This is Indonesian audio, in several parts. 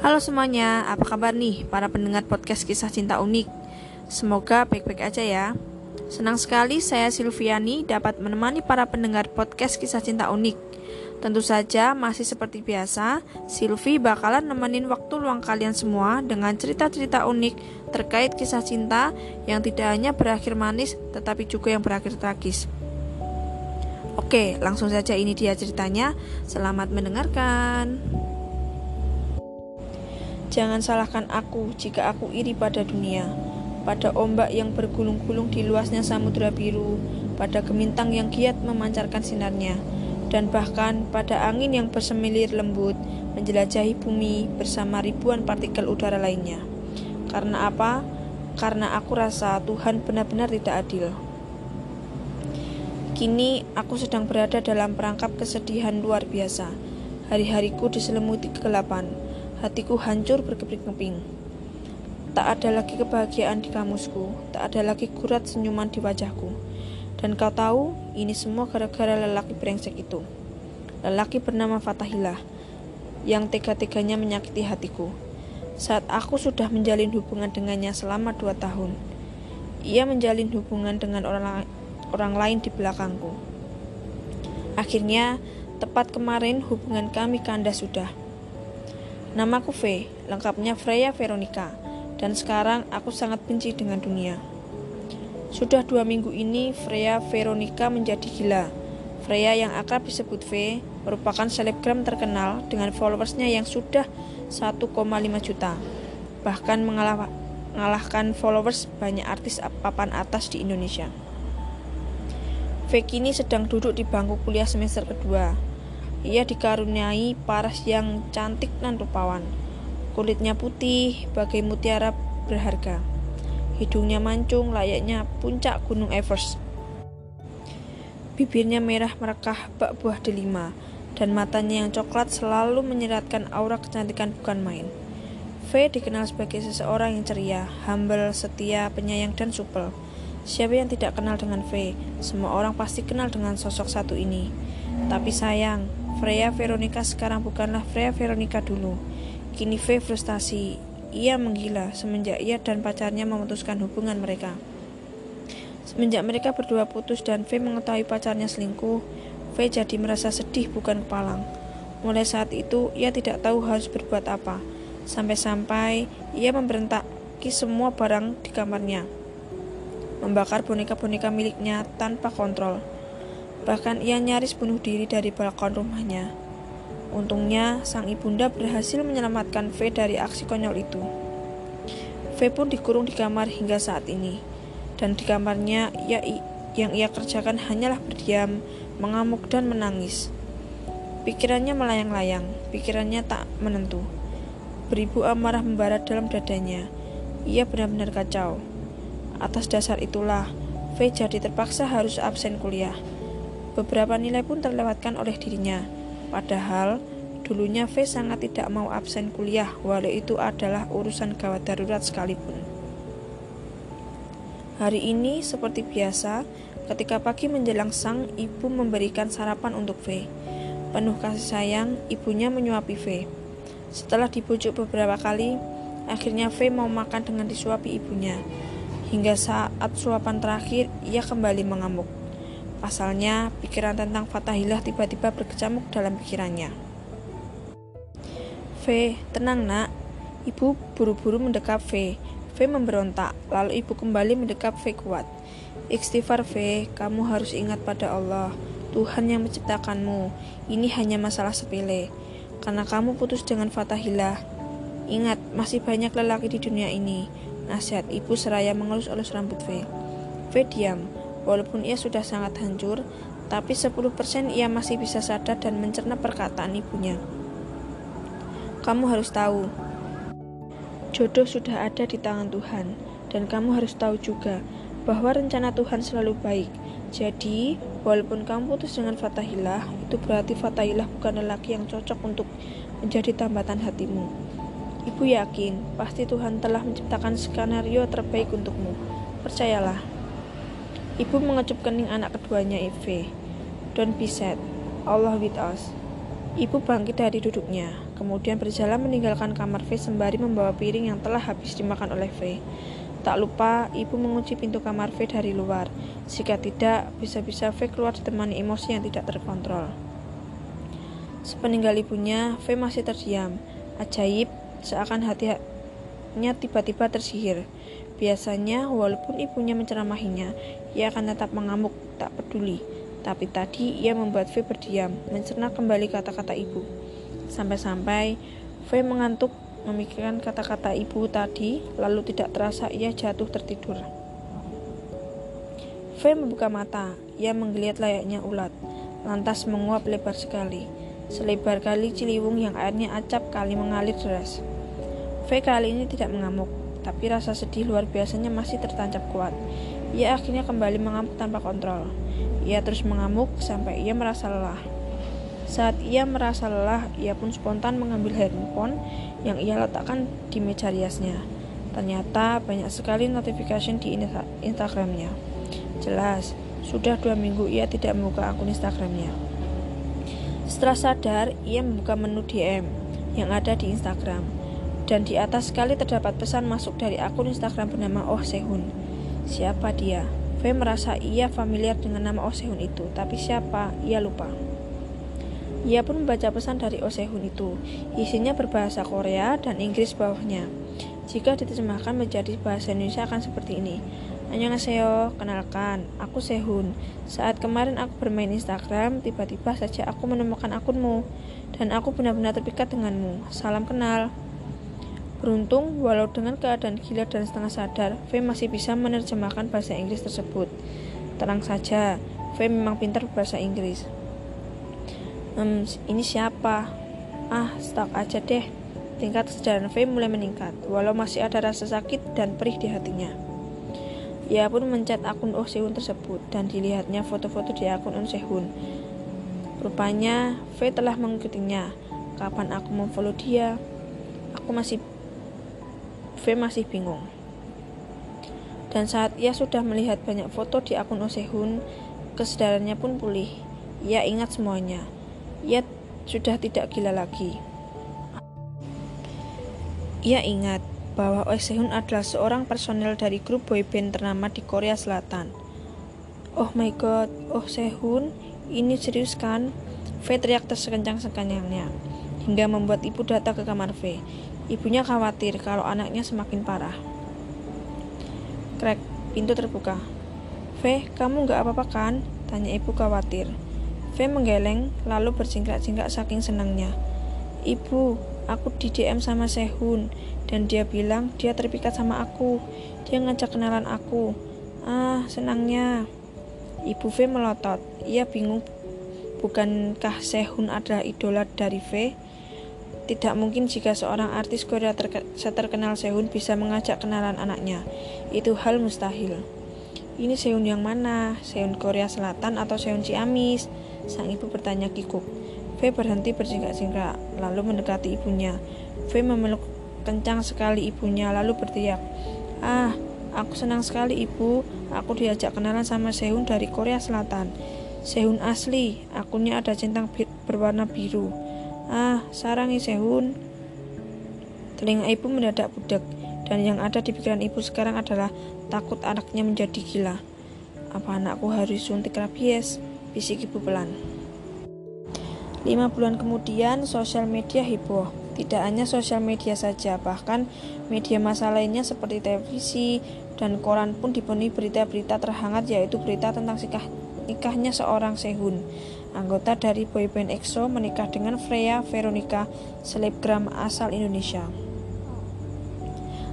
Halo semuanya, apa kabar nih para pendengar podcast kisah cinta unik? Semoga baik-baik aja ya. Senang sekali saya Silviani dapat menemani para pendengar podcast kisah cinta unik. Tentu saja masih seperti biasa, Silvi bakalan nemenin waktu luang kalian semua dengan cerita-cerita unik terkait kisah cinta yang tidak hanya berakhir manis tetapi juga yang berakhir tragis. Oke, langsung saja ini dia ceritanya. Selamat mendengarkan. Jangan salahkan aku jika aku iri pada dunia, pada ombak yang bergulung-gulung di luasnya samudera biru, pada gemintang yang giat memancarkan sinarnya, dan bahkan pada angin yang bersemilir lembut menjelajahi bumi bersama ribuan partikel udara lainnya. Karena apa? Karena aku rasa Tuhan benar-benar tidak adil. Kini aku sedang berada dalam perangkap kesedihan luar biasa. Hari-hariku diselimuti kegelapan Hatiku hancur berkeping-keping. Tak ada lagi kebahagiaan di kamusku, tak ada lagi kurat senyuman di wajahku. Dan kau tahu, ini semua gara-gara lelaki brengsek itu. Lelaki bernama Fatahillah, yang tega-teganya menyakiti hatiku. Saat aku sudah menjalin hubungan dengannya selama dua tahun, ia menjalin hubungan dengan orang, orang lain di belakangku. Akhirnya, tepat kemarin hubungan kami kandas sudah. Namaku V, lengkapnya Freya Veronica, dan sekarang aku sangat benci dengan dunia. Sudah dua minggu ini, Freya Veronica menjadi gila. Freya yang akrab disebut V merupakan selebgram terkenal dengan followersnya yang sudah 1,5 juta. Bahkan mengalah, mengalahkan followers banyak artis papan atas di Indonesia. V kini sedang duduk di bangku kuliah semester kedua ia dikaruniai paras yang cantik dan rupawan. Kulitnya putih, bagai mutiara berharga. Hidungnya mancung layaknya puncak gunung Everest. Bibirnya merah merekah bak buah delima, dan matanya yang coklat selalu menyeratkan aura kecantikan bukan main. V dikenal sebagai seseorang yang ceria, humble, setia, penyayang, dan supel. Siapa yang tidak kenal dengan V? Semua orang pasti kenal dengan sosok satu ini. Tapi sayang, Freya Veronica sekarang bukanlah Freya Veronica dulu. Kini V frustasi. Ia menggila semenjak ia dan pacarnya memutuskan hubungan mereka. Semenjak mereka berdua putus dan V mengetahui pacarnya selingkuh, V jadi merasa sedih bukan kepalang. Mulai saat itu, ia tidak tahu harus berbuat apa. Sampai-sampai ia memberentaki semua barang di kamarnya. Membakar boneka-boneka miliknya tanpa kontrol. Bahkan ia nyaris bunuh diri dari balkon rumahnya. Untungnya, sang ibunda berhasil menyelamatkan V dari aksi konyol itu. V pun dikurung di kamar hingga saat ini. Dan di kamarnya, ia, yang ia kerjakan hanyalah berdiam, mengamuk dan menangis. Pikirannya melayang-layang, pikirannya tak menentu. Beribu amarah membarat dalam dadanya. Ia benar-benar kacau. Atas dasar itulah, V jadi terpaksa harus absen kuliah. Beberapa nilai pun terlewatkan oleh dirinya. Padahal dulunya V sangat tidak mau absen kuliah walau itu adalah urusan gawat darurat sekalipun. Hari ini seperti biasa, ketika pagi menjelang sang ibu memberikan sarapan untuk V. Penuh kasih sayang, ibunya menyuapi V. Setelah dibujuk beberapa kali, akhirnya V mau makan dengan disuapi ibunya. Hingga saat suapan terakhir, ia kembali mengamuk. Pasalnya, pikiran tentang Fatahillah tiba-tiba berkecamuk dalam pikirannya. V, tenang nak. Ibu buru-buru mendekap V. V memberontak, lalu ibu kembali mendekap V kuat. Istighfar V, kamu harus ingat pada Allah. Tuhan yang menciptakanmu. Ini hanya masalah sepele. Karena kamu putus dengan Fatahillah. Ingat, masih banyak lelaki di dunia ini. Nasihat ibu seraya mengelus-elus rambut V. V diam. Walaupun ia sudah sangat hancur, tapi 10% ia masih bisa sadar dan mencerna perkataan ibunya. Kamu harus tahu, jodoh sudah ada di tangan Tuhan, dan kamu harus tahu juga bahwa rencana Tuhan selalu baik. Jadi, walaupun kamu putus dengan Fatahillah, itu berarti Fatahillah bukan lelaki yang cocok untuk menjadi tambatan hatimu. Ibu yakin, pasti Tuhan telah menciptakan skenario terbaik untukmu. Percayalah. Ibu mengecup kening anak keduanya Eve. Don't be sad. Allah with us. Ibu bangkit dari duduknya. kemudian berjalan meninggalkan kamar V sembari membawa piring yang telah habis dimakan oleh V. Tak lupa, ibu mengunci pintu kamar V dari luar. Jika tidak, bisa-bisa V keluar ditemani emosi yang tidak terkontrol. Sepeninggal ibunya, V masih terdiam. Ajaib, seakan hatinya tiba-tiba tersihir. Biasanya, walaupun ibunya menceramahinya, ia akan tetap mengamuk, tak peduli. Tapi tadi ia membuat V berdiam, mencerna kembali kata-kata ibu. Sampai-sampai V mengantuk memikirkan kata-kata ibu tadi, lalu tidak terasa ia jatuh tertidur. V membuka mata, ia menggeliat layaknya ulat, lantas menguap lebar sekali, selebar kali ciliwung yang airnya acap kali mengalir deras. V kali ini tidak mengamuk, tapi rasa sedih luar biasanya masih tertancap kuat. Ia akhirnya kembali mengamuk tanpa kontrol. Ia terus mengamuk sampai ia merasa lelah. Saat ia merasa lelah, ia pun spontan mengambil handphone yang ia letakkan di meja riasnya. Ternyata banyak sekali notifikasi di Instagramnya. Jelas, sudah dua minggu ia tidak membuka akun Instagramnya. Setelah sadar, ia membuka menu DM yang ada di Instagram. Dan di atas sekali terdapat pesan masuk dari akun Instagram bernama Oh Sehun. Siapa dia? V merasa ia familiar dengan nama Oh Sehun itu, tapi siapa? Ia lupa. Ia pun membaca pesan dari Oh Sehun itu. Isinya berbahasa Korea dan Inggris bawahnya. Jika diterjemahkan menjadi bahasa Indonesia akan seperti ini. Annyeonghaseyo, kenalkan, aku Sehun. Saat kemarin aku bermain Instagram, tiba-tiba saja aku menemukan akunmu. Dan aku benar-benar terpikat denganmu. Salam kenal. Beruntung, walau dengan keadaan gila dan setengah sadar, V masih bisa menerjemahkan bahasa Inggris tersebut. Tenang saja, V memang pintar bahasa Inggris. Hmm, ini siapa? Ah, stok aja deh. Tingkat kesadaran V mulai meningkat, walau masih ada rasa sakit dan perih di hatinya. Ia pun mencet akun Oh Sehun tersebut dan dilihatnya foto-foto di akun Oh Sehun. Rupanya V telah mengikutinya. Kapan aku memfollow dia? Aku masih V masih bingung. Dan saat ia sudah melihat banyak foto di akun Osehun, kesadarannya pun pulih. Ia ingat semuanya. Ia sudah tidak gila lagi. Ia ingat bahwa Osehun adalah seorang personel dari grup boyband ternama di Korea Selatan. Oh my god, Oh Sehun, ini serius kan? V teriak tersekencang-sekencangnya, hingga membuat ibu datang ke kamar V. Ibunya khawatir kalau anaknya semakin parah. Krek, pintu terbuka. V, kamu nggak apa-apa kan? Tanya ibu khawatir. V menggeleng, lalu bersingkrak-singkrak saking senangnya. Ibu, aku di DM sama Sehun, dan dia bilang dia terpikat sama aku. Dia ngajak kenalan aku. Ah, senangnya. Ibu V melotot. Ia bingung, bukankah Sehun adalah idola dari V? Tidak mungkin jika seorang artis Korea terke seterkenal Sehun bisa mengajak kenalan anaknya. Itu hal mustahil. Ini Sehun yang mana? Sehun Korea Selatan atau Sehun Ciamis? Sang ibu bertanya kikuk. V berhenti bersingkat-singkat, lalu mendekati ibunya. V memeluk kencang sekali ibunya, lalu berteriak, Ah, aku senang sekali ibu, aku diajak kenalan sama Sehun dari Korea Selatan. Sehun asli, akunnya ada centang berwarna biru. Ah, sarangi Sehun. Telinga ibu mendadak budak, dan yang ada di pikiran ibu sekarang adalah takut anaknya menjadi gila. Apa anakku harus suntik rabies? Bisik ibu pelan. Lima bulan kemudian, sosial media heboh. Tidak hanya sosial media saja, bahkan media masa lainnya seperti televisi dan koran pun dipenuhi berita-berita terhangat yaitu berita tentang sikah nikahnya seorang Sehun anggota dari boyband EXO menikah dengan Freya Veronica, selebgram asal Indonesia.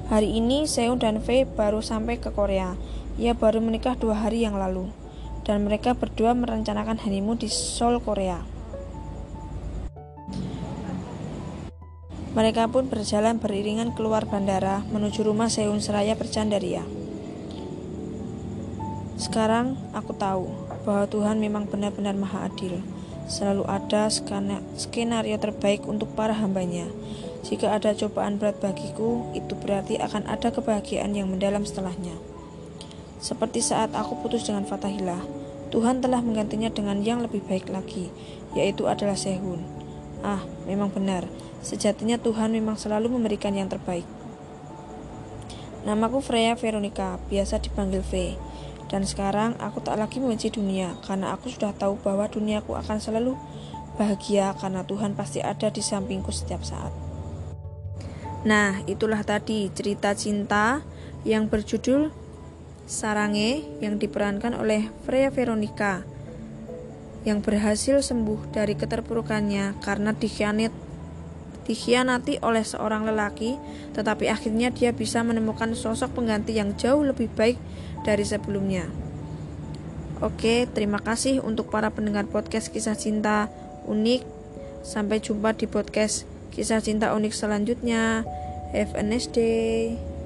Hari ini Sehun dan Faye baru sampai ke Korea. Ia baru menikah dua hari yang lalu, dan mereka berdua merencanakan honeymoon di Seoul, Korea. Mereka pun berjalan beriringan keluar bandara menuju rumah Sehun seraya bercandaria. Sekarang aku tahu bahwa Tuhan memang benar-benar maha adil. Selalu ada skenario terbaik untuk para hambanya. Jika ada cobaan berat bagiku, itu berarti akan ada kebahagiaan yang mendalam setelahnya. Seperti saat aku putus dengan Fatahillah, Tuhan telah menggantinya dengan yang lebih baik lagi, yaitu adalah Sehun. Ah, memang benar, Sejatinya Tuhan memang selalu memberikan yang terbaik. Namaku Freya Veronica, biasa dipanggil V. Dan sekarang aku tak lagi membenci dunia, karena aku sudah tahu bahwa duniaku akan selalu bahagia karena Tuhan pasti ada di sampingku setiap saat. Nah, itulah tadi cerita cinta yang berjudul Sarange yang diperankan oleh Freya Veronica yang berhasil sembuh dari keterpurukannya karena dikhianat dikhianati oleh seorang lelaki, tetapi akhirnya dia bisa menemukan sosok pengganti yang jauh lebih baik dari sebelumnya. Oke, terima kasih untuk para pendengar podcast kisah cinta unik. Sampai jumpa di podcast kisah cinta unik selanjutnya. Have a nice day.